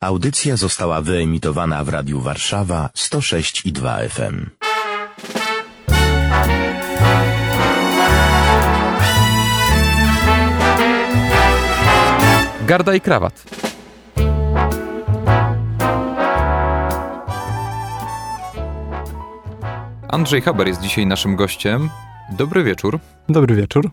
Audycja została wyemitowana w Radiu Warszawa 106 i 2 FM. Garda i krawat. Andrzej Haber jest dzisiaj naszym gościem. Dobry wieczór. Dobry wieczór.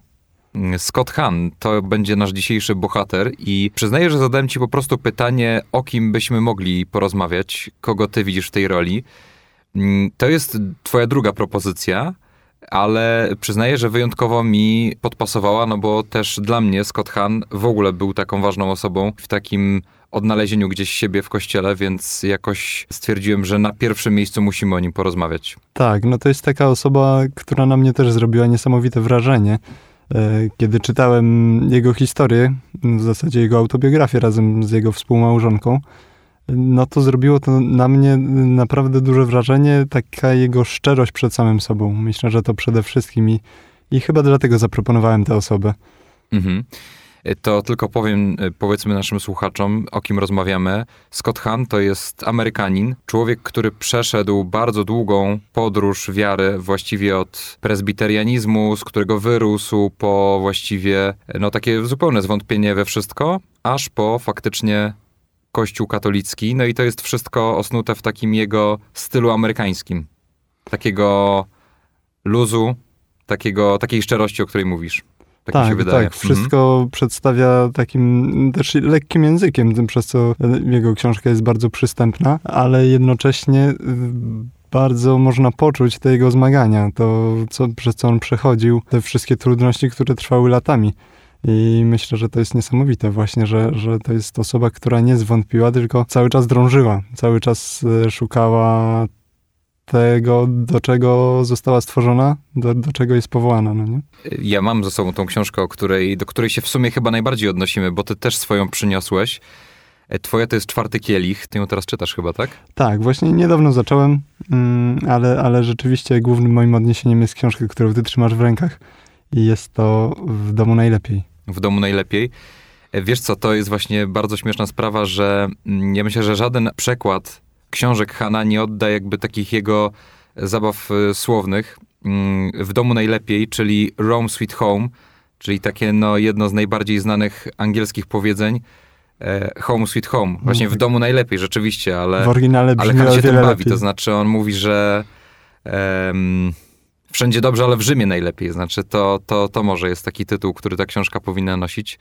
Scott Hahn to będzie nasz dzisiejszy bohater i przyznaję, że zadałem ci po prostu pytanie, o kim byśmy mogli porozmawiać, kogo ty widzisz w tej roli. Mm, To jest twoja druga propozycja, ale przyznaję, że wyjątkowo mi podpasowała, no bo też dla mnie Scott Hahn w ogóle był taką ważną osobą w takim odnalezieniu gdzieś siebie w kościele, więc jakoś stwierdziłem, że na pierwszym miejscu musimy o nim porozmawiać. Tak, no to jest taka osoba, która na mnie też zrobiła niesamowite wrażenie. E, Kiedy czytałem jego historię, w zasadzie jego autobiografię razem z jego współmałżonką, no to zrobiło to na mnie naprawdę duże wrażenie, taka jego szczerość przed samym sobą. Myślę, że to przede wszystkim i, i chyba dlatego zaproponowałem tę osobę. Mhm. To tylko powiem, e, powiedzmy naszym słuchaczom, o kim rozmawiamy. Scott Hahn to jest Amerykanin, człowiek, który przeszedł bardzo długą podróż wiary, właściwie od prezbiterianizmu, z którego wyrósł, po właściwie, no takie zupełne zwątpienie we wszystko, aż po faktycznie Kościół katolicki. No i to jest wszystko osnute w takim jego stylu amerykańskim. Takiego luzu, takiego, takiej szczerości, o której mówisz. Tak, mi się Tak, wydaje. tak. Wszystko przedstawia takim też lekkim językiem, tym przez co jego książka jest bardzo przystępna, ale jednocześnie y, bardzo można poczuć te jego zmagania, to co, przez co on przechodził, te wszystkie trudności, które trwały latami. I myślę, że to jest niesamowite właśnie, że, że to jest osoba, która nie zwątpiła, tylko cały czas drążyła, cały czas y, szukała tego, do czego została stworzona, do, do czego jest powołana, no nie? Ja mam ze sobą tą książkę, o której, do której się w sumie chyba najbardziej odnosimy, bo ty też swoją przyniosłeś. E, Twoja to jest czwarty kielich, ty ją teraz czytasz chyba, tak? Tak, właśnie niedawno zacząłem, mm, ale, ale rzeczywiście głównym moim odniesieniem jest książka, którą ty trzymasz w rękach i jest to W domu najlepiej. W domu najlepiej. E, Wiesz co, to jest właśnie bardzo śmieszna sprawa, że mm, ja myślę, że żaden przekład książek Hana nie odda jakby takich jego zabaw e, słownych. Mm, W domu najlepiej, czyli Rome Sweet Home, czyli takie no, jedno z najbardziej znanych angielskich powiedzeń. e, Home Sweet Home. Właśnie w domu najlepiej, rzeczywiście, ale... W oryginale Ale brzmi Han o się tym bawi, lepiej. to znaczy on mówi, że em, wszędzie dobrze, ale w Rzymie najlepiej. Znaczy to, to, to może jest taki tytuł, który ta książka powinna nosić.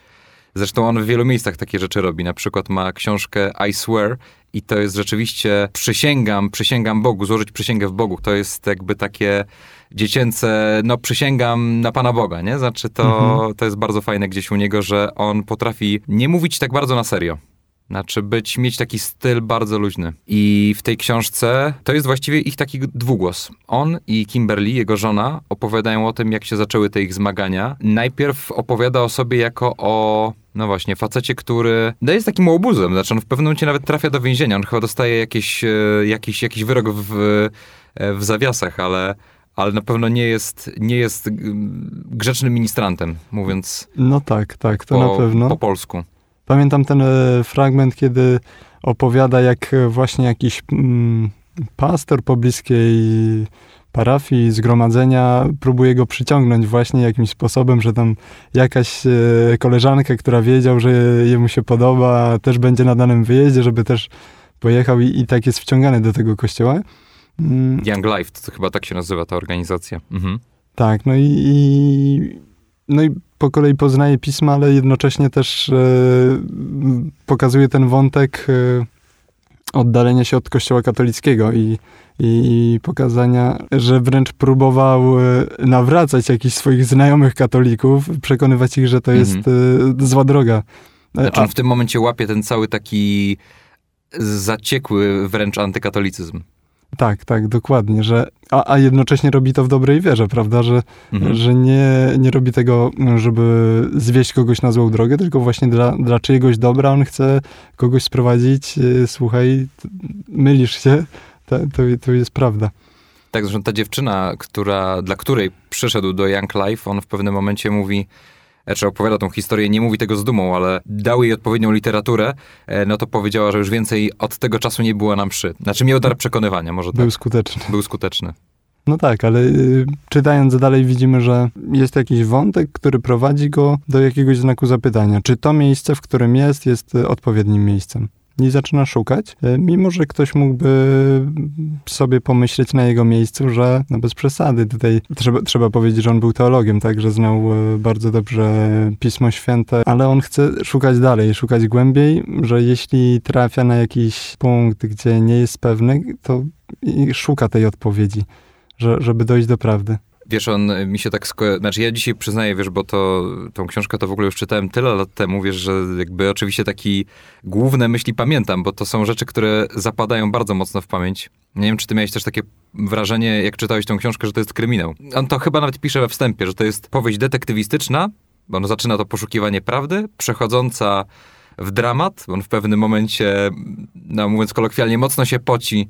Zresztą on w wielu miejscach takie rzeczy robi. Na przykład ma książkę I Swear i to jest rzeczywiście przysięgam, przysięgam Bogu, złożyć przysięgę w Bogu. To jest jakby takie dziecięce, no przysięgam na Pana Boga, nie? Znaczy to, Mhm. to jest bardzo fajne gdzieś u niego, że on potrafi nie mówić tak bardzo na serio. Znaczy być, mieć taki styl bardzo luźny. I w tej książce to jest właściwie ich taki dwugłos. On i Kimberly, jego żona, opowiadają o tym, jak się zaczęły te ich zmagania. Najpierw opowiada o sobie jako o, no właśnie, facecie, który no jest takim łobuzem. Znaczy on w pewnym momencie nawet trafia do więzienia. On chyba dostaje jakiś, e, jakiś, jakiś wyrok w, e, w zawiasach, ale, ale na pewno nie jest, nie jest grzecznym ministrantem, mówiąc No tak, tak, to po, na pewno. po polsku. Pamiętam ten e, fragment, kiedy opowiada, jak właśnie jakiś mm, pastor pobliskiej parafii, zgromadzenia próbuje go przyciągnąć właśnie jakimś sposobem, że tam jakaś e, koleżanka, która wiedział, że jemu się podoba, też będzie na danym wyjeździe, żeby też pojechał i, i tak jest wciągany do tego kościoła. Mm, Young Life, to chyba tak się nazywa ta organizacja. Mhm. Tak, no i, i, no i po kolei poznaje pisma, ale jednocześnie też e, pokazuje ten wątek e, oddalenia się od kościoła katolickiego i, i pokazania, że wręcz próbował e, nawracać jakichś swoich znajomych katolików, przekonywać ich, że to jest e, zła droga. E, Znaczy on w tym momencie łapie ten cały taki zaciekły wręcz antykatolicyzm. tak, tak, dokładnie, że, a, a jednocześnie robi to w dobrej wierze, prawda, że Mhm. że nie, nie robi tego, żeby zwieść kogoś na złą drogę, tylko właśnie dla, dla czyjegoś dobra on chce kogoś sprowadzić, słuchaj, mylisz się, to, to, to jest prawda. Tak, zresztą ta dziewczyna, która, dla której przyszedł do Young Life, on w pewnym momencie mówi, czy opowiada tą historię, nie mówi tego z dumą, ale dał jej odpowiednią literaturę, e, no to powiedziała, że już więcej od tego czasu nie była nam przy. Znaczy miał dar przekonywania, może Był tak. skuteczny. Był skuteczny. No tak, ale y, czytając dalej widzimy, że jest jakiś wątek, który prowadzi go do jakiegoś znaku zapytania. Czy to miejsce, w którym jest, jest y, odpowiednim miejscem? I zaczyna szukać, y, mimo że ktoś mógłby sobie pomyśleć na jego miejscu, że no bez przesady, tutaj trzeba, trzeba powiedzieć, że on był teologiem, tak, że znał y, bardzo dobrze Pismo Święte, ale on chce szukać dalej, szukać głębiej, że jeśli trafia na jakiś punkt, gdzie nie jest pewny, to szuka tej odpowiedzi że, żeby dojść do prawdy. Wiesz, on y, mi się tak sko... Znaczy ja dzisiaj przyznaję, wiesz, bo to, tą książkę to w ogóle już czytałem tyle lat temu, wiesz, że jakby oczywiście taki główne myśli pamiętam, bo to są rzeczy, które zapadają bardzo mocno w pamięć. Nie wiem, czy ty miałeś też takie wrażenie, jak czytałeś tą książkę, że to jest kryminał. On to chyba nawet pisze we wstępie, że to jest powieść detektywistyczna, bo on zaczyna to poszukiwanie prawdy, przechodząca w dramat, bo on w pewnym momencie, no mówiąc kolokwialnie, mocno się poci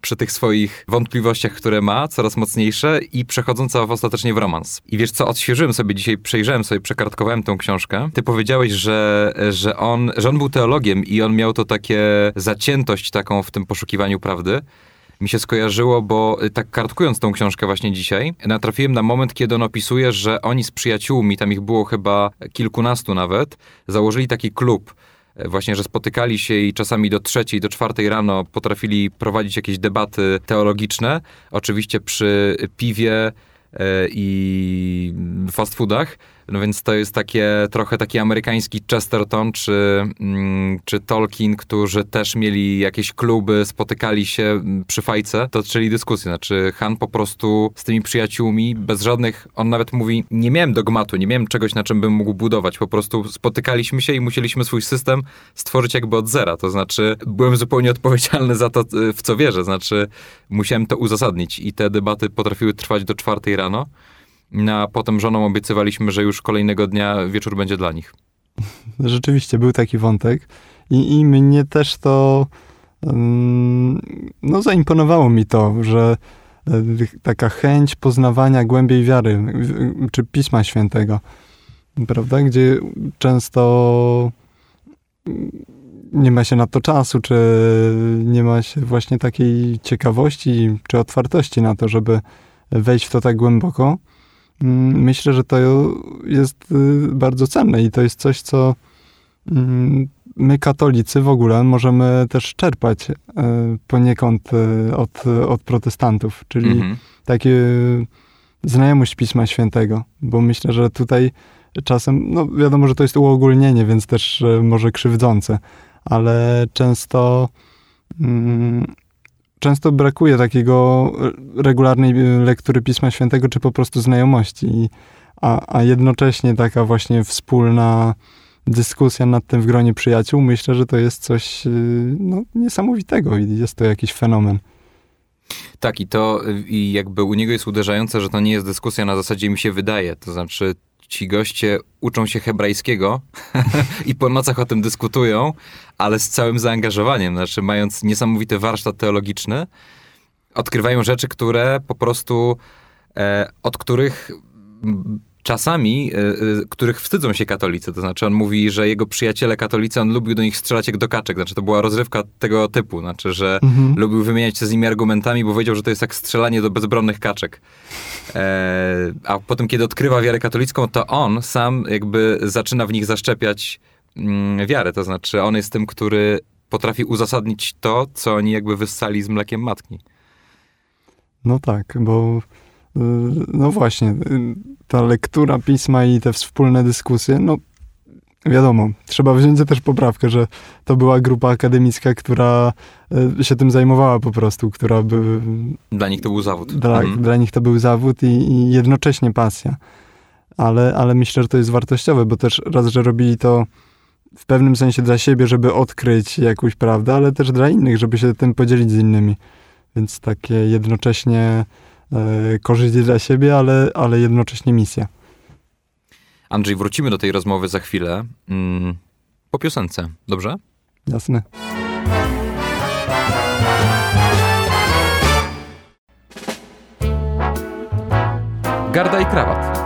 przy tych swoich wątpliwościach, które ma, coraz mocniejsze i przechodząca w ostatecznie w romans. I wiesz co, odświeżyłem sobie dzisiaj, przejrzałem sobie, przekartkowałem tą książkę. Ty powiedziałeś, że, że, on, że on był teologiem i on miał to takie zaciętość taką w tym poszukiwaniu prawdy. Mi się skojarzyło, bo y, tak kartkując tą książkę właśnie dzisiaj, natrafiłem na moment, kiedy on opisuje, że oni z przyjaciółmi, tam ich było chyba kilkunastu nawet, założyli taki klub, e, właśnie, że spotykali się i czasami do trzeciej, do czwartej rano potrafili prowadzić jakieś debaty teologiczne, oczywiście przy piwie e, i fast foodach. No więc to jest takie trochę taki amerykański Chesterton czy, mm, czy Tolkien, którzy też mieli jakieś kluby, spotykali się mm, przy fajce, toczyli dyskusje. Znaczy Han po prostu z tymi przyjaciółmi, bez żadnych, on nawet mówi, nie miałem dogmatu, nie miałem czegoś, na czym bym mógł budować. Po prostu spotykaliśmy się i musieliśmy swój system stworzyć jakby od zera. To znaczy byłem zupełnie odpowiedzialny za to, y, w co wierzę. Znaczy musiałem to uzasadnić i te debaty potrafiły trwać do czwartej rano. No, a potem żoną obiecywaliśmy, że już kolejnego dnia wieczór będzie dla nich. Rzeczywiście był taki wątek i, i mnie też to mm, no zaimponowało mi to, że e, taka chęć poznawania głębiej wiary, czy Pisma Świętego, prawda, gdzie często nie ma się na to czasu, czy nie ma się właśnie takiej ciekawości, czy otwartości na to, żeby wejść w to tak głęboko. Mm, Myślę, że to jest y, bardzo cenne i to jest coś, co mm, my, katolicy, w ogóle możemy też czerpać y, poniekąd y, od, od protestantów, czyli Mhm. takie znajomość Pisma Świętego, bo myślę, że tutaj czasem, no wiadomo, że to jest uogólnienie, więc też może krzywdzące, ale często mm, często brakuje takiego regularnej e, lektury Pisma Świętego, czy po prostu znajomości, a, a jednocześnie taka właśnie wspólna dyskusja nad tym w gronie przyjaciół, myślę, że to jest coś e, no, niesamowitego i jest to jakiś fenomen. Tak, i to i jakby u niego jest uderzające, że to nie jest dyskusja na zasadzie mi się wydaje. To znaczy, ci goście uczą się hebrajskiego i po nocach o tym dyskutują, ale z całym zaangażowaniem. Znaczy, mając niesamowity warsztat teologiczny, odkrywają rzeczy, które po prostu, e, od których czasami, e, e, których wstydzą się katolicy. To znaczy, on mówi, że jego przyjaciele katolicy, on lubił do nich strzelać jak do kaczek. Znaczy, to była rozrywka tego typu. Znaczy, że Mhm. lubił wymieniać się z nimi argumentami, bo wiedział, że to jest jak strzelanie do bezbronnych kaczek. E, a potem, kiedy odkrywa wiarę katolicką, to on sam jakby zaczyna w nich zaszczepiać mm, wiarę. To znaczy, on jest tym, który potrafi uzasadnić to, co oni jakby wyssali z mlekiem matki. No tak, bo y, no właśnie, y, ta lektura pisma i te wspólne dyskusje, no wiadomo, trzeba wziąć też poprawkę, że to była grupa akademicka, która y, się tym zajmowała po prostu, która by, Dla nich to był zawód. dla, Mhm. dla nich to był zawód i, i jednocześnie pasja. Ale, ale myślę, że to jest wartościowe, bo też raz, że robili to w pewnym sensie dla siebie, żeby odkryć jakąś prawdę, ale też dla innych, żeby się tym podzielić z innymi. Więc takie jednocześnie korzyść dla siebie, ale, ale jednocześnie misja. Andrzej, wrócimy do tej rozmowy za chwilę. Mm, po piosence, dobrze? Jasne. Garda i krawat.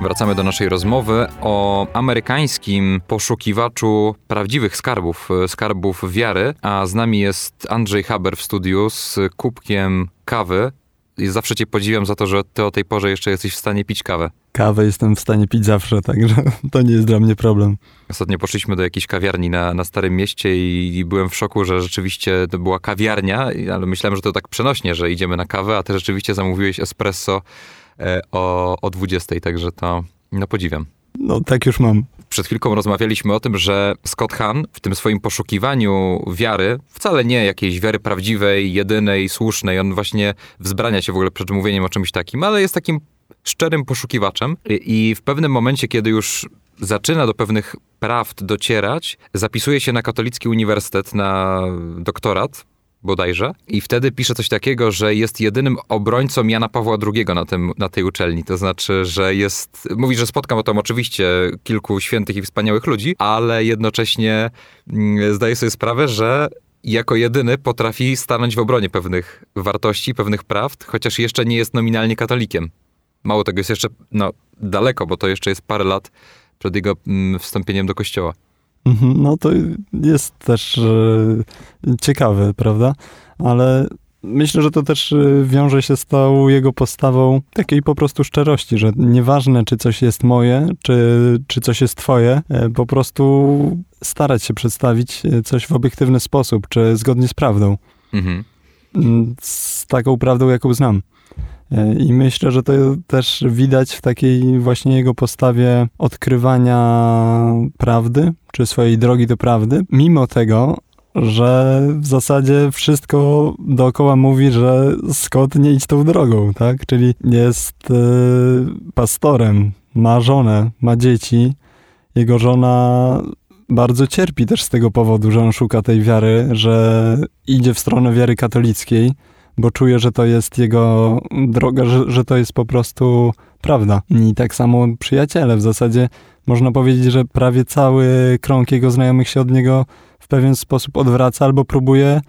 Wracamy do naszej rozmowy o amerykańskim poszukiwaczu prawdziwych skarbów, e, skarbów wiary, a z nami jest Andrzej Haber w studiu z kubkiem kawy. I zawsze cię podziwiam za to, że ty o tej porze jeszcze jesteś w stanie pić kawę. Kawę jestem w stanie pić zawsze, także to nie jest dla mnie problem. Ostatnio poszliśmy do jakiejś kawiarni na, na Starym Mieście i, i byłem w szoku, że rzeczywiście to była kawiarnia, ale myślałem, że to tak przenośnie, że idziemy na kawę, a ty rzeczywiście zamówiłeś espresso o, o 20, także to no podziwiam. No tak już mam. Przed chwilką rozmawialiśmy o tym, że Scott Hahn w tym swoim poszukiwaniu wiary, wcale nie jakiejś wiary prawdziwej, jedynej, słusznej, on właśnie wzbrania się w ogóle przed mówieniem o czymś takim, ale jest takim szczerym poszukiwaczem i, i w pewnym momencie, kiedy już zaczyna do pewnych prawd docierać, zapisuje się na katolicki uniwersytet na doktorat, bodajże. I wtedy pisze coś takiego, że jest jedynym obrońcą Jana Pawła II na, tym, na tej uczelni. To znaczy, że jest. Mówi, że spotkam tam oczywiście kilku świętych i wspaniałych ludzi, ale jednocześnie mm, zdaje sobie sprawę, że jako jedyny potrafi stanąć w obronie pewnych wartości, pewnych prawd, chociaż jeszcze nie jest nominalnie katolikiem. Mało tego, jest jeszcze no, daleko, bo to jeszcze jest parę lat przed jego mm, wstąpieniem do kościoła. Mhm, no to jest też e, ciekawe, prawda? Ale myślę, że to też e, wiąże się z tą jego postawą takiej po prostu szczerości, że nieważne, czy coś jest moje, czy, czy coś jest twoje, e, po prostu starać się przedstawić coś w obiektywny sposób, czy zgodnie z prawdą. Mhm. Mm, Z taką prawdą, jaką znam. I myślę, że to też widać w takiej właśnie jego postawie odkrywania prawdy, czy swojej drogi do prawdy, mimo tego, że w zasadzie wszystko dookoła mówi, że Scott nie idź tą drogą, tak? Czyli jest e, pastorem, ma żonę, ma dzieci. Jego żona bardzo cierpi też z tego powodu, że on szuka tej wiary, że idzie w stronę wiary katolickiej, bo czuje, że to jest jego droga, że, że to jest po prostu prawda. I tak samo przyjaciele. W zasadzie można powiedzieć, że prawie cały krąg jego znajomych się od niego w pewien sposób odwraca albo próbuje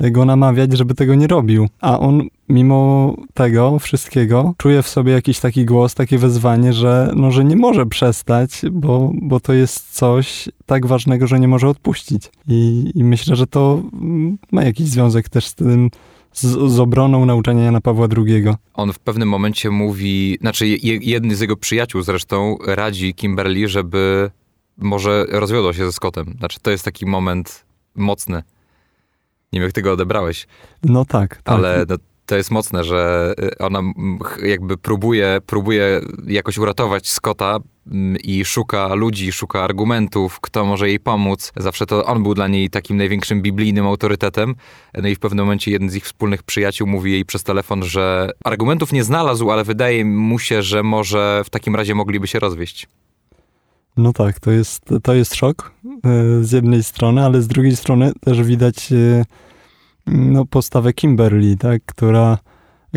go namawiać, żeby tego nie robił. A on mimo tego wszystkiego czuje w sobie jakiś taki głos, takie wezwanie, że, no, że nie może przestać, bo, bo to jest coś tak ważnego, że nie może odpuścić. I, i myślę, że to ma jakiś związek też z tym, z, z obroną nauczania Jana Pawła II. On w pewnym momencie mówi, znaczy je, jedny z jego przyjaciół zresztą radzi Kimberly, żeby może rozwiodła się ze Scottem. Znaczy to jest taki moment mocny. Nie wiem, jak ty go odebrałeś, No tak, tak. ale no, to jest mocne, że y, ona jakby próbuje, próbuje jakoś uratować Scotta mm, i szuka ludzi, szuka argumentów, kto może jej pomóc. Zawsze to on był dla niej takim największym biblijnym autorytetem. No i w pewnym momencie jeden z ich wspólnych przyjaciół mówi jej przez telefon, że argumentów nie znalazł, ale wydaje mu się, że może w takim razie mogliby się rozwieść. No tak, to jest, to jest szok e, z jednej strony, ale z drugiej strony też widać e, no, postawę Kimberly, tak, która,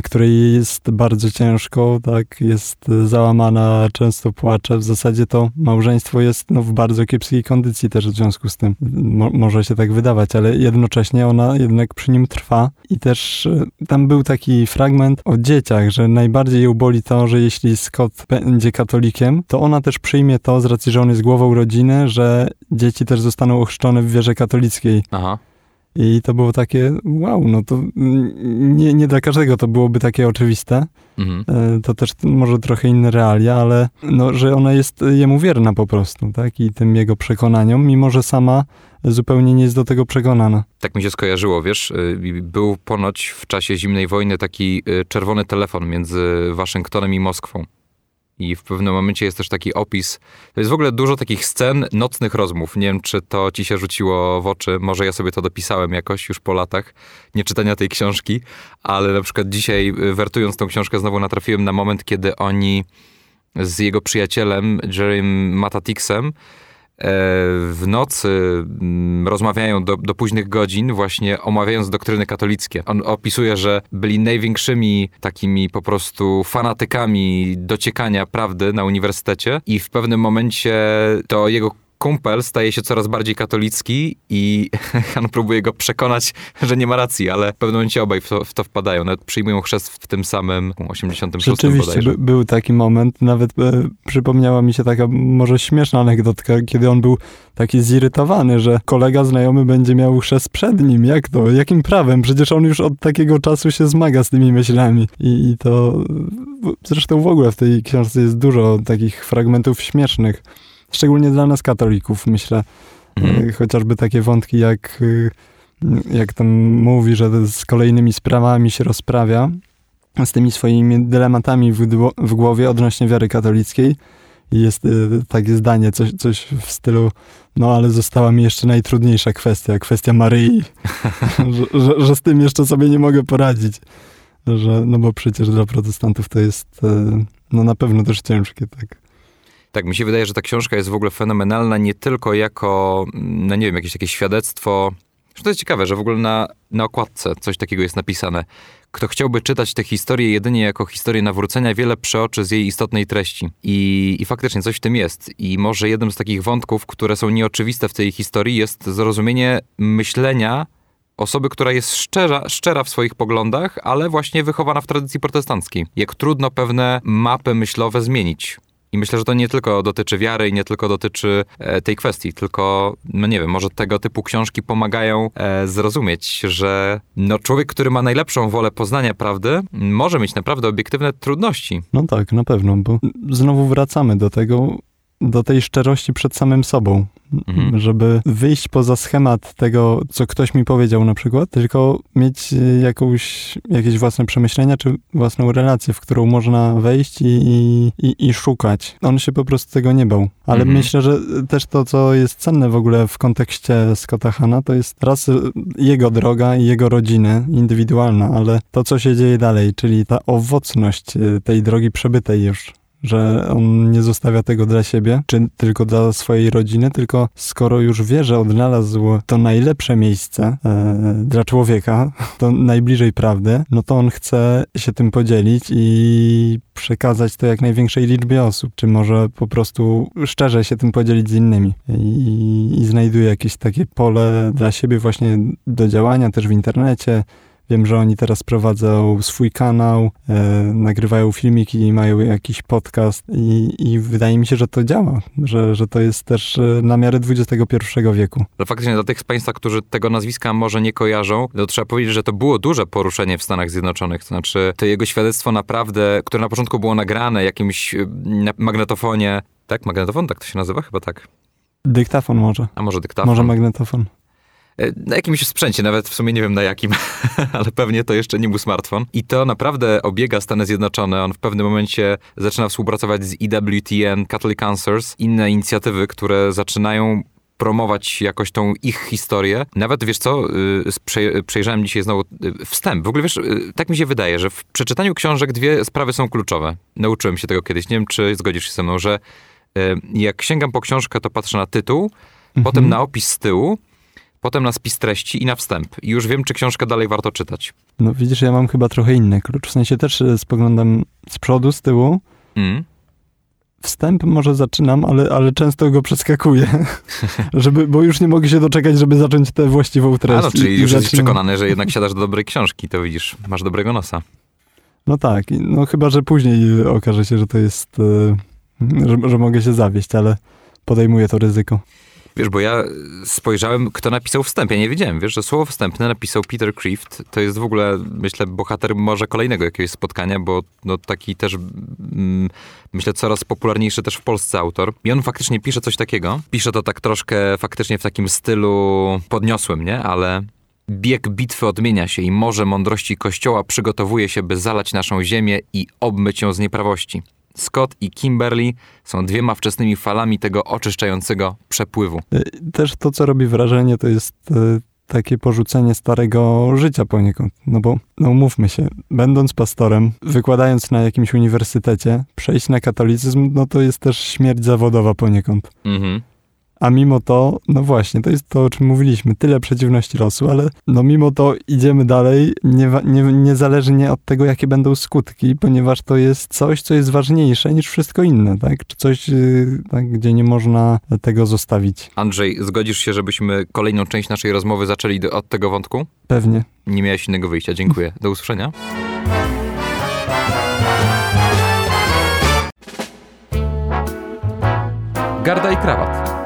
której jest bardzo ciężko, tak, jest załamana, często płacze. W zasadzie to małżeństwo jest no, w bardzo kiepskiej kondycji też w związku z tym. Mo, może się tak wydawać, ale jednocześnie ona jednak przy nim trwa i też e, tam był taki fragment o dzieciach, że najbardziej ją boli to, że jeśli Scott będzie katolikiem, to ona też przyjmie to z racji, że on jest głową rodziny, że dzieci też zostaną ochrzczone w wierze katolickiej. Aha. I to było takie, wow, no to nie, nie dla każdego to byłoby takie oczywiste. Mhm. E, To też może trochę inne realia, ale no, że ona jest jemu wierna po prostu, tak? I tym jego przekonaniom, mimo że sama zupełnie nie jest do tego przekonana. Tak mi się skojarzyło, wiesz, y, był ponoć w czasie zimnej wojny taki y, czerwony telefon między Waszyngtonem i Moskwą. I w pewnym momencie jest też taki opis. To jest w ogóle dużo takich scen nocnych rozmów. Nie wiem, czy to ci się rzuciło w oczy. Może ja sobie to dopisałem jakoś już po latach nieczytania tej książki, ale na przykład dzisiaj, y, wertując tą książkę, znowu natrafiłem na moment, kiedy oni z jego przyjacielem, Jerrym Matatixem, w nocy mm, rozmawiają do, do późnych godzin, właśnie omawiając doktryny katolickie. On opisuje, że byli największymi takimi po prostu fanatykami dociekania prawdy na uniwersytecie i w pewnym momencie to jego kumpel staje się coraz bardziej katolicki i Han próbuje go przekonać, że nie ma racji, ale w pewnym momencie obaj w to, w to wpadają. Nawet przyjmują chrzest w tym samym 86 Rzeczywiście, by, był taki moment, nawet e, przypomniała mi się taka może śmieszna anegdotka, kiedy on był taki zirytowany, że kolega znajomy będzie miał chrzest przed nim. Jak to? Jakim prawem? Przecież on już od takiego czasu się zmaga z tymi myślami. I, i to zresztą w ogóle w tej książce jest dużo takich fragmentów śmiesznych. Szczególnie dla nas katolików, myślę. Mhm. E, Chociażby takie wątki jak, e, jak tam mówi, że z kolejnymi sprawami się rozprawia, z tymi swoimi dylematami w, w głowie odnośnie wiary katolickiej. I jest y, takie zdanie, coś, coś w stylu, no ale została mi jeszcze najtrudniejsza kwestia, kwestia Maryi, że, że, że z tym jeszcze sobie nie mogę poradzić. Że, no bo przecież dla protestantów to jest y, no na pewno też ciężkie, tak. Tak, mi się wydaje, że ta książka jest w ogóle fenomenalna nie tylko jako, no nie wiem, jakieś takie świadectwo. To jest ciekawe, że w ogóle na, na okładce coś takiego jest napisane. Kto chciałby czytać tę historię jedynie jako historię nawrócenia, wiele przeoczy z jej istotnej treści. I, I faktycznie coś w tym jest. I może jednym z takich wątków, które są nieoczywiste w tej historii, jest zrozumienie myślenia osoby, która jest szczera, szczera w swoich poglądach, ale właśnie wychowana w tradycji protestanckiej. Jak trudno pewne mapy myślowe zmienić. Myślę, że to nie tylko dotyczy wiary i nie tylko dotyczy e, tej kwestii, tylko, no nie wiem, może tego typu książki pomagają e, zrozumieć, że no człowiek, który ma najlepszą wolę poznania prawdy, może mieć naprawdę obiektywne trudności. No tak, na pewno, bo znowu wracamy do tego, do tej szczerości przed samym sobą, Mhm. żeby wyjść poza schemat tego, co ktoś mi powiedział na przykład, tylko mieć y, jakąś, jakieś własne przemyślenia, czy własną relację, w którą można wejść i, i, i, i szukać. On się po prostu tego nie bał. Ale Mhm. myślę, że też to, co jest cenne w ogóle w kontekście Scotta Hanna, to jest raz y, jego droga i jego rodziny, indywidualna, ale to, co się dzieje dalej, czyli ta owocność y, tej drogi przebytej już że on nie zostawia tego dla siebie, czy tylko dla swojej rodziny, tylko skoro już wie, że odnalazł to najlepsze miejsce e, dla człowieka, to najbliżej prawdy, no to on chce się tym podzielić i przekazać to jak największej liczbie osób, czy może po prostu szczerze się tym podzielić z innymi. I, i znajduje jakieś takie pole dla siebie właśnie do działania też w internecie, Wiem, że oni teraz prowadzą swój kanał, e, nagrywają filmiki i mają jakiś podcast i, i wydaje mi się, że to działa, że, że to jest też e, na miarę XXI wieku. Ale faktycznie dla tych z Państwa, którzy tego nazwiska może nie kojarzą, to trzeba powiedzieć, że to było duże poruszenie w Stanach Zjednoczonych. To znaczy, to jego świadectwo naprawdę, które na początku było nagrane jakimś y, na magnetofonie. Tak, magnetofon, tak to się nazywa? Chyba tak. Dyktafon może, A może dyktafon? może magnetofon. E, Na jakimś sprzęcie, nawet w sumie nie wiem na jakim, ale pewnie to jeszcze nie był smartfon. I to naprawdę obiega Stany Zjednoczone. On w pewnym momencie zaczyna współpracować z EWTN, Catholic Answers, inne inicjatywy, które zaczynają promować jakoś tą ich historię. Nawet, wiesz co, y, przejrzałem dzisiaj znowu y, wstęp. W ogóle, wiesz, y, tak mi się wydaje, że w przeczytaniu książek dwie sprawy są kluczowe. Nauczyłem się tego kiedyś. Nie wiem, czy zgodzisz się ze mną, że jak sięgam po książkę, to patrzę na tytuł, potem na opis z tyłu, potem na spis treści i na wstęp. I już wiem, czy książkę dalej warto czytać. No widzisz, ja mam chyba trochę inny klucz. W sensie też e, spoglądam z przodu, z tyłu. Mm. Wstęp może zaczynam, ale, ale często go przeskakuję, żeby, bo już nie mogę się doczekać, żeby zacząć tę właściwą treść. A no, I- czyli i już jesteś zaczynam- przekonany, że jednak siadasz do dobrej książki, to widzisz, masz dobrego nosa. No tak, i- no chyba, że później okaże się, że to jest, e, że, że mogę się zawieść, ale podejmuję to ryzyko. Wiesz, bo ja spojrzałem, kto napisał wstęp. Ja nie wiedziałem, wiesz, że słowo wstępne napisał Peter Kreeft. To jest w ogóle, myślę, bohater może kolejnego jakiegoś spotkania, bo no, taki też, mm, myślę, coraz popularniejszy też w Polsce autor. I on faktycznie pisze coś takiego. Pisze to tak troszkę faktycznie w takim stylu podniosłym, nie? Ale bieg bitwy odmienia się i morze mądrości Kościoła przygotowuje się, by zalać naszą ziemię i obmyć ją z nieprawości. Scott i Kimberly są dwiema wczesnymi falami tego oczyszczającego przepływu. E, Też to, co robi wrażenie, to jest e, takie porzucenie starego życia poniekąd. No bo, no umówmy się, będąc pastorem, wykładając na jakimś uniwersytecie, przejść na katolicyzm, no to jest też śmierć zawodowa poniekąd. Mhm. A mimo to, no właśnie, to jest to, o czym mówiliśmy, tyle przeciwności losu, ale no mimo to idziemy dalej, nie, nie, niezależnie od tego, jakie będą skutki, ponieważ to jest coś, co jest ważniejsze niż wszystko inne, tak? Czy coś, yy, tak, gdzie nie można tego zostawić. Andrzej, zgodzisz się, żebyśmy kolejną część naszej rozmowy zaczęli do, od tego wątku? Pewnie. Nie miałeś innego wyjścia. Dziękuję. Do usłyszenia. Garda i krawat.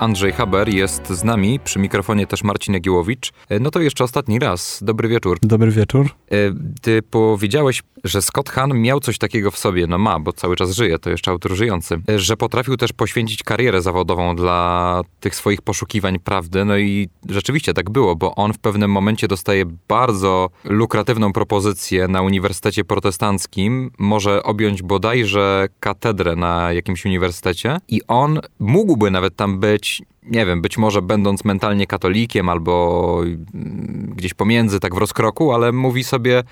Andrzej Haber jest z nami, przy mikrofonie też Marcin Jagiełowicz. E, no to jeszcze ostatni raz. Dobry wieczór. Dobry wieczór. E, ty powiedziałeś, że Scott Hahn miał coś takiego w sobie, no ma, bo cały czas żyje, to jeszcze autor żyjący, e, że potrafił też poświęcić karierę zawodową dla tych swoich poszukiwań prawdy, no i rzeczywiście tak było, bo on w pewnym momencie dostaje bardzo lukratywną propozycję na Uniwersytecie Protestanckim, może objąć bodajże katedrę na jakimś uniwersytecie i on mógłby nawet tam być nie wiem, być może będąc mentalnie katolikiem albo mm, gdzieś pomiędzy, tak w rozkroku, ale mówi sobie,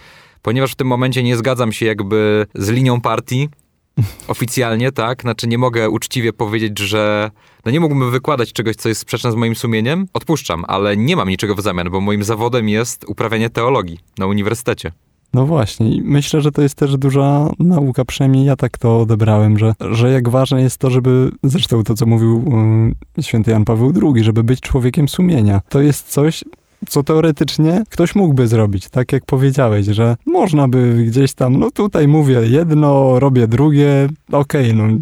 ponieważ w tym momencie nie zgadzam się jakby z linią partii, oficjalnie, tak? Znaczy nie mogę uczciwie powiedzieć, że no nie mógłbym wykładać czegoś, co jest sprzeczne z moim sumieniem. Odpuszczam, ale nie mam niczego w zamian, bo moim zawodem jest uprawianie teologii na uniwersytecie. No właśnie, myślę, że to jest też duża nauka, przynajmniej ja tak to odebrałem, że, że jak ważne jest to, żeby, zresztą to, co mówił y, święty Jan Paweł II, żeby być człowiekiem sumienia. To jest coś, co teoretycznie ktoś mógłby zrobić, tak jak powiedziałeś, że można by gdzieś tam, no tutaj mówię jedno, robię drugie, okej, okay, no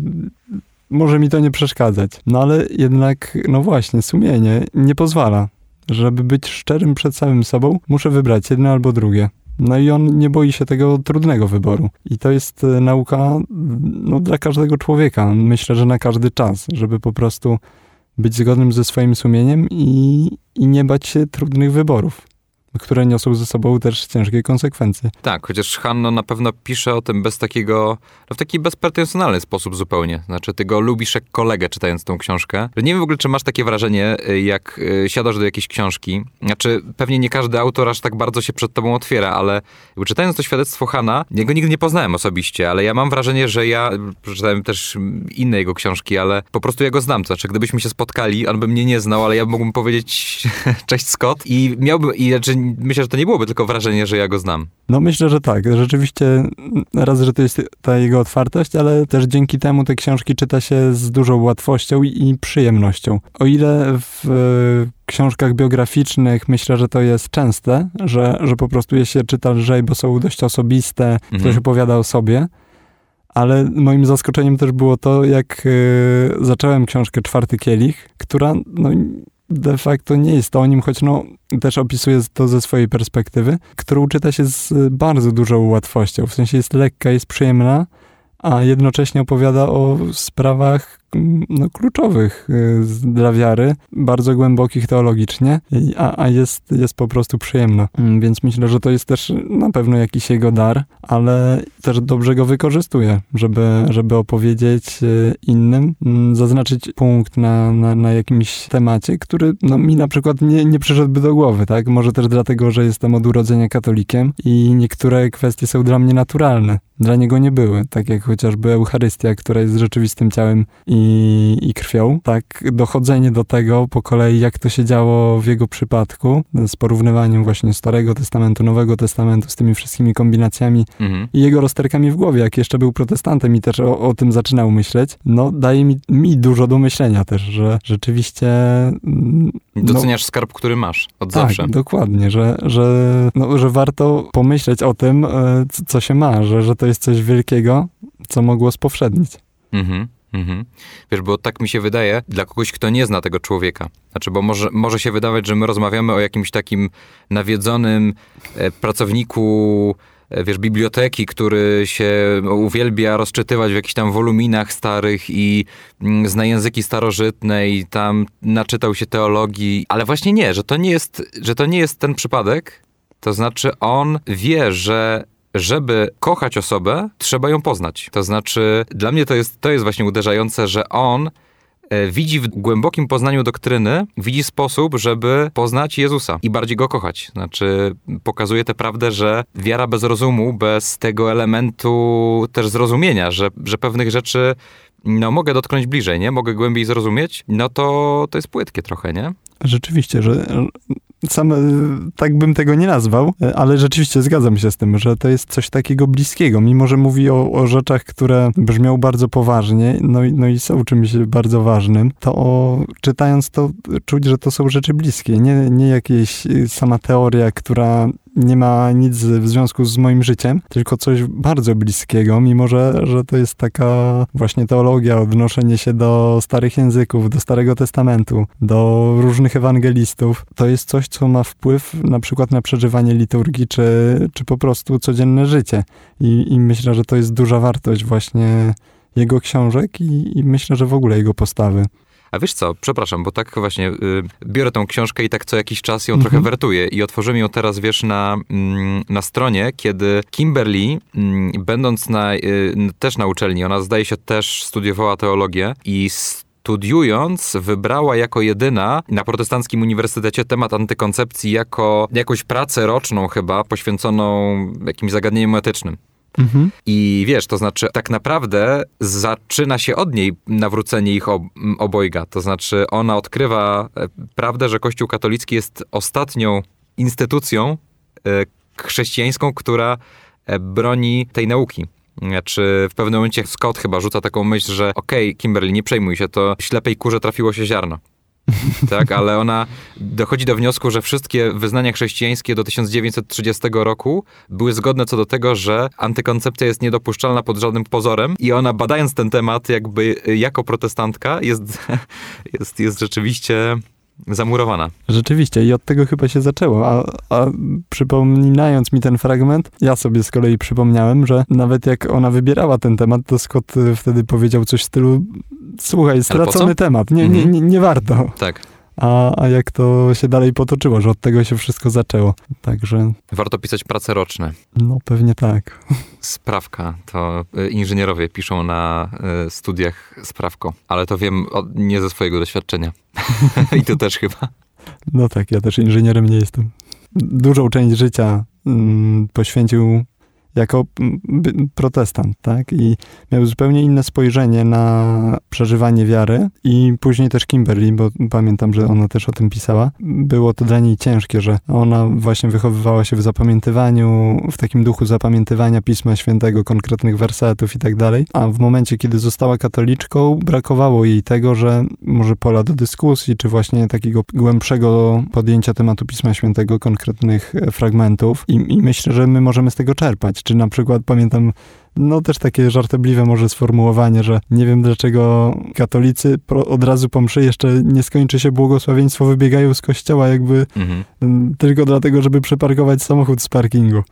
może mi to nie przeszkadzać. No ale jednak, no właśnie, sumienie nie pozwala. Żeby być szczerym przed samym sobą, muszę wybrać jedno albo drugie. No i on nie boi się tego trudnego wyboru. I to jest e, nauka no, dla każdego człowieka. Myślę, że na każdy czas, żeby po prostu być zgodnym ze swoim sumieniem i, i nie bać się trudnych wyborów które niosą ze sobą też ciężkie konsekwencje. Tak, chociaż Hanno na pewno pisze o tym bez takiego, no w taki bezpretensjonalny sposób zupełnie. Znaczy, ty go lubisz jak kolegę czytając tą książkę. Nie wiem w ogóle, czy masz takie wrażenie, y, jak y, siadasz do jakiejś książki. Znaczy, pewnie nie każdy autor aż tak bardzo się przed tobą otwiera, ale czytając to świadectwo Hanna, jego nigdy nie poznałem osobiście, ale ja mam wrażenie, że ja, przeczytałem też inne jego książki, ale po prostu ja go znam. To znaczy, gdybyśmy się spotkali, on by mnie nie znał, ale ja mógłbym powiedzieć cześć Scott i miałbym, i znaczy myślę, że to nie byłoby tylko wrażenie, że ja go znam. No myślę, że tak. Rzeczywiście raz, że to jest ta jego otwartość, ale też dzięki temu te książki czyta się z dużą łatwością i, i przyjemnością. O ile w e, książkach biograficznych myślę, że to jest częste, że, że po prostu je się czyta lżej, bo są dość osobiste, mhm. ktoś opowiada o sobie, ale moim zaskoczeniem też było to, jak y, zacząłem książkę Czwarty Kielich, która no, de facto nie jest to o nim, choć no, też opisuje to ze swojej perspektywy, którą czyta się z bardzo dużą łatwością. W sensie jest lekka, jest przyjemna, a jednocześnie opowiada o sprawach no, kluczowych y, dla wiary, bardzo głębokich teologicznie, a, a jest, jest po prostu przyjemna. Mm, więc myślę, że to jest też na pewno jakiś jego dar, ale też dobrze go wykorzystuje, żeby, żeby opowiedzieć y, innym, mm, zaznaczyć punkt na, na, na jakimś temacie, który no, mi na przykład nie, nie przyszedłby do głowy, tak? Może też dlatego, że jestem od urodzenia katolikiem i niektóre kwestie są dla mnie naturalne. Dla niego nie były, tak jak chociażby Eucharystia, która jest rzeczywistym ciałem i i, krwią. Tak, dochodzenie do tego po kolei, jak to się działo w jego przypadku, z porównywaniem właśnie Starego Testamentu, Nowego Testamentu, z tymi wszystkimi kombinacjami mhm. i jego rozterkami w głowie, jak jeszcze był protestantem i też o, o tym zaczynał myśleć, no daje mi, mi dużo do myślenia też, że rzeczywiście... Mm, no, Doceniasz skarb, który masz od tak, zawsze. dokładnie, że, że, no, że warto pomyśleć o tym, e, co się ma, że, że to jest coś wielkiego, co mogło spowszednić. Mhm. Mhm. Wiesz, bo tak mi się wydaje, dla kogoś, kto nie zna tego człowieka. Znaczy, bo może, może się wydawać, że my rozmawiamy o jakimś takim nawiedzonym e, pracowniku, e, wiesz, biblioteki, który się uwielbia rozczytywać w jakichś tam woluminach starych i mm, zna języki starożytne i tam naczytał się teologii, ale właśnie nie, że to nie jest, że to nie jest ten przypadek. To znaczy, on wie, że żeby kochać osobę, trzeba ją poznać. To znaczy, dla mnie to jest, to jest właśnie uderzające, że on e, widzi w głębokim poznaniu doktryny, widzi sposób, żeby poznać Jezusa i bardziej go kochać. Znaczy, pokazuje tę prawdę, że wiara bez rozumu, bez tego elementu też zrozumienia, że, że pewnych rzeczy no, mogę dotknąć bliżej, nie? Mogę głębiej zrozumieć, no to to jest płytkie trochę, nie? Rzeczywiście, że sam e, tak bym tego nie nazwał, e, ale rzeczywiście zgadzam się z tym, że to jest coś takiego bliskiego, mimo że mówi o, o rzeczach, które brzmią bardzo poważnie, no i, no i są czymś bardzo ważnym, to o, czytając to czuć, że to są rzeczy bliskie, nie, nie jakieś e, sama teoria, która nie ma nic w związku z moim życiem, tylko coś bardzo bliskiego, mimo że, że to jest taka właśnie teologia, odnoszenie się do starych języków, do Starego Testamentu, do różnych ewangelistów. To jest coś, co ma wpływ na przykład na przeżywanie liturgii, czy, czy po prostu codzienne życie. I, I myślę, że to jest duża wartość właśnie jego książek i, i myślę, że w ogóle jego postawy. A wiesz co, przepraszam, bo tak właśnie y, biorę tą książkę i tak co jakiś czas ją mhm. trochę wertuję i otworzymy ją teraz, wiesz, na, mm, na stronie, kiedy Kimberly, mm, będąc na, y, też na uczelni, ona zdaje się też studiowała teologię i studiując, wybrała jako jedyna na protestanckim uniwersytecie temat antykoncepcji jako jakąś pracę roczną chyba, poświęconą jakimś zagadnieniom etycznym. Mhm. I wiesz, to znaczy, tak naprawdę zaczyna się od niej nawrócenie ich obojga. To znaczy, ona odkrywa e, prawdę, że Kościół katolicki jest ostatnią instytucją e, chrześcijańską, która e, broni tej nauki. Czy w pewnym momencie Scott chyba rzuca taką myśl, że okej, okay, Kimberly, nie przejmuj się, to ślepej kurze trafiło się ziarno. tak, ale ona dochodzi do wniosku, że wszystkie wyznania chrześcijańskie do 1930 roku były zgodne co do tego, że antykoncepcja jest niedopuszczalna pod żadnym pozorem i ona badając ten temat jakby jako protestantka jest, jest, jest rzeczywiście zamurowana. Rzeczywiście i od tego chyba się zaczęło, a, a przypominając mi ten fragment, ja sobie z kolei przypomniałem, że nawet jak ona wybierała ten temat, to Scott y, wtedy powiedział coś w stylu słuchaj, stracony temat, nie, nie, mhm. nie, nie warto. Tak. A, a jak to się dalej potoczyło, że od tego się wszystko zaczęło. Także. Warto pisać prace roczne. No pewnie tak. Sprawka to y, inżynierowie piszą na y, studiach sprawko, ale to wiem nie ze swojego doświadczenia. I to też chyba. No tak, ja też inżynierem nie jestem. Dużą część życia mm, poświęcił jako protestant, tak? I miał zupełnie inne spojrzenie na przeżywanie wiary i później też Kimberly, bo pamiętam, że ona też o tym pisała. Było to dla niej ciężkie, że ona właśnie wychowywała się w zapamiętywaniu, w takim duchu zapamiętywania Pisma Świętego, konkretnych wersetów i tak dalej, a w momencie, kiedy została katoliczką, brakowało jej tego, że może pola do dyskusji, czy właśnie takiego głębszego podjęcia tematu Pisma Świętego, konkretnych fragmentów i, i myślę, że my możemy z tego czerpać czy na przykład pamiętam, no też takie żartobliwe może sformułowanie, że nie wiem dlaczego katolicy od razu po mszy jeszcze nie skończy się błogosławieństwo, wybiegają z kościoła jakby mhm. tylko dlatego, żeby przeparkować samochód z parkingu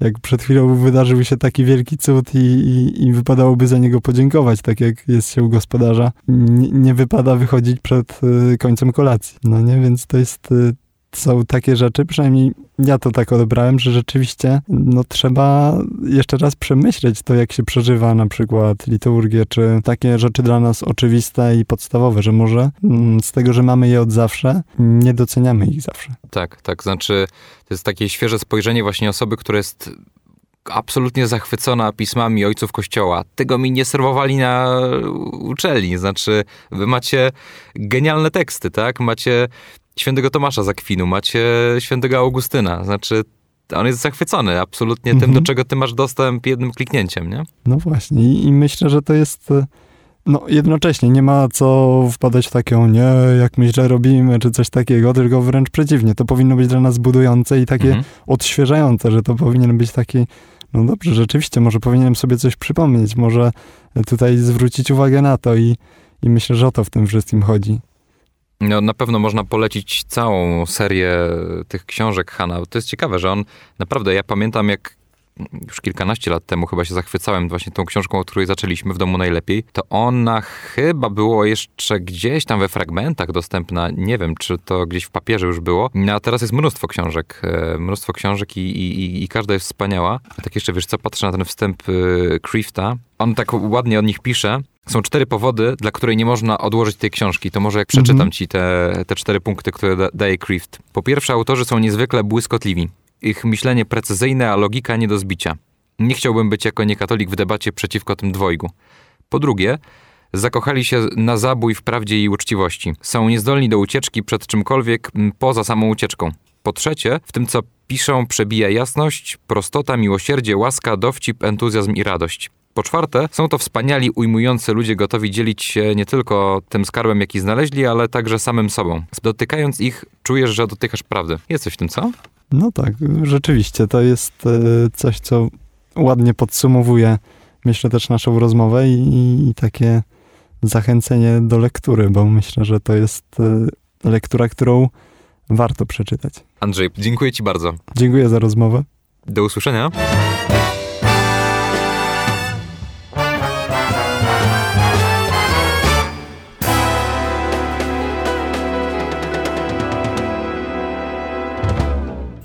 jak przed chwilą wydarzył się taki wielki cud i, i, i, wypadałoby za niego podziękować, tak jak jest się u gospodarza, nie, nie wypada wychodzić przed y, końcem kolacji. No nie, więc to jest y, są takie rzeczy, przynajmniej ja to tak odebrałem, że rzeczywiście no, trzeba jeszcze raz przemyśleć to, jak się przeżywa na przykład liturgię, czy takie rzeczy dla nas oczywiste i podstawowe, że może mm, z tego, że mamy je od zawsze, nie doceniamy ich zawsze. Tak, tak. Znaczy, to jest takie świeże spojrzenie właśnie osoby, która jest absolutnie zachwycona pismami ojców kościoła. Tego mi nie serwowali na uczelni. Znaczy, wy macie genialne teksty, tak? Macie świętego Tomasza z Akwinu, macie świętego Augustyna. Znaczy, on jest zachwycony absolutnie mhm. tym, do czego ty masz dostęp jednym kliknięciem, nie? No właśnie i, myślę, że to jest... No jednocześnie nie ma co wpadać w taką, nie, jak my źle robimy, czy coś takiego, tylko wręcz przeciwnie. To powinno być dla nas budujące i takie mhm. odświeżające, że to powinien być taki, no dobrze, rzeczywiście, może powinienem sobie coś przypomnieć, może tutaj zwrócić uwagę na to i, i myślę, że o to w tym wszystkim chodzi. No, na pewno można polecić całą serię tych książek Hanna. To jest ciekawe, że on naprawdę, ja pamiętam jak już kilkanaście lat temu chyba się zachwycałem właśnie tą książką, o której zaczęliśmy w domu najlepiej, to ona chyba było jeszcze gdzieś tam we fragmentach dostępna. Nie wiem, czy to gdzieś w papierze już było. No, a teraz jest mnóstwo książek. E, mnóstwo książek i, i, i każda jest wspaniała. A tak jeszcze, wiesz co, patrzę na ten wstęp Crifta. On tak ładnie o nich pisze, Są cztery powody, dla których nie można odłożyć tej książki. To może jak przeczytam Mhm. ci te, te cztery punkty, które da, daje Crift. Po pierwsze, autorzy są niezwykle błyskotliwi. Ich myślenie precyzyjne, a logika nie do zbicia. Nie chciałbym być jako niekatolik w debacie przeciwko tym dwojgu. Po drugie, zakochali się na zabój w prawdzie i uczciwości. Są niezdolni do ucieczki przed czymkolwiek poza samą ucieczką. Po trzecie, w tym co piszą przebija jasność, prostota, miłosierdzie, łaska, dowcip, entuzjazm i radość. Po czwarte, są to wspaniali, ujmujący ludzie gotowi dzielić się nie tylko tym skarbem, jaki znaleźli, ale także samym sobą. Dotykając ich, czujesz, że dotykasz prawdy. Jest coś w tym, co? No tak, rzeczywiście, to jest e, coś, co ładnie podsumowuje, myślę, też naszą rozmowę i, i takie zachęcenie do lektury, bo myślę, że to jest e, lektura, którą warto przeczytać. Andrzej, dziękuję ci bardzo. Dziękuję za rozmowę. Do usłyszenia.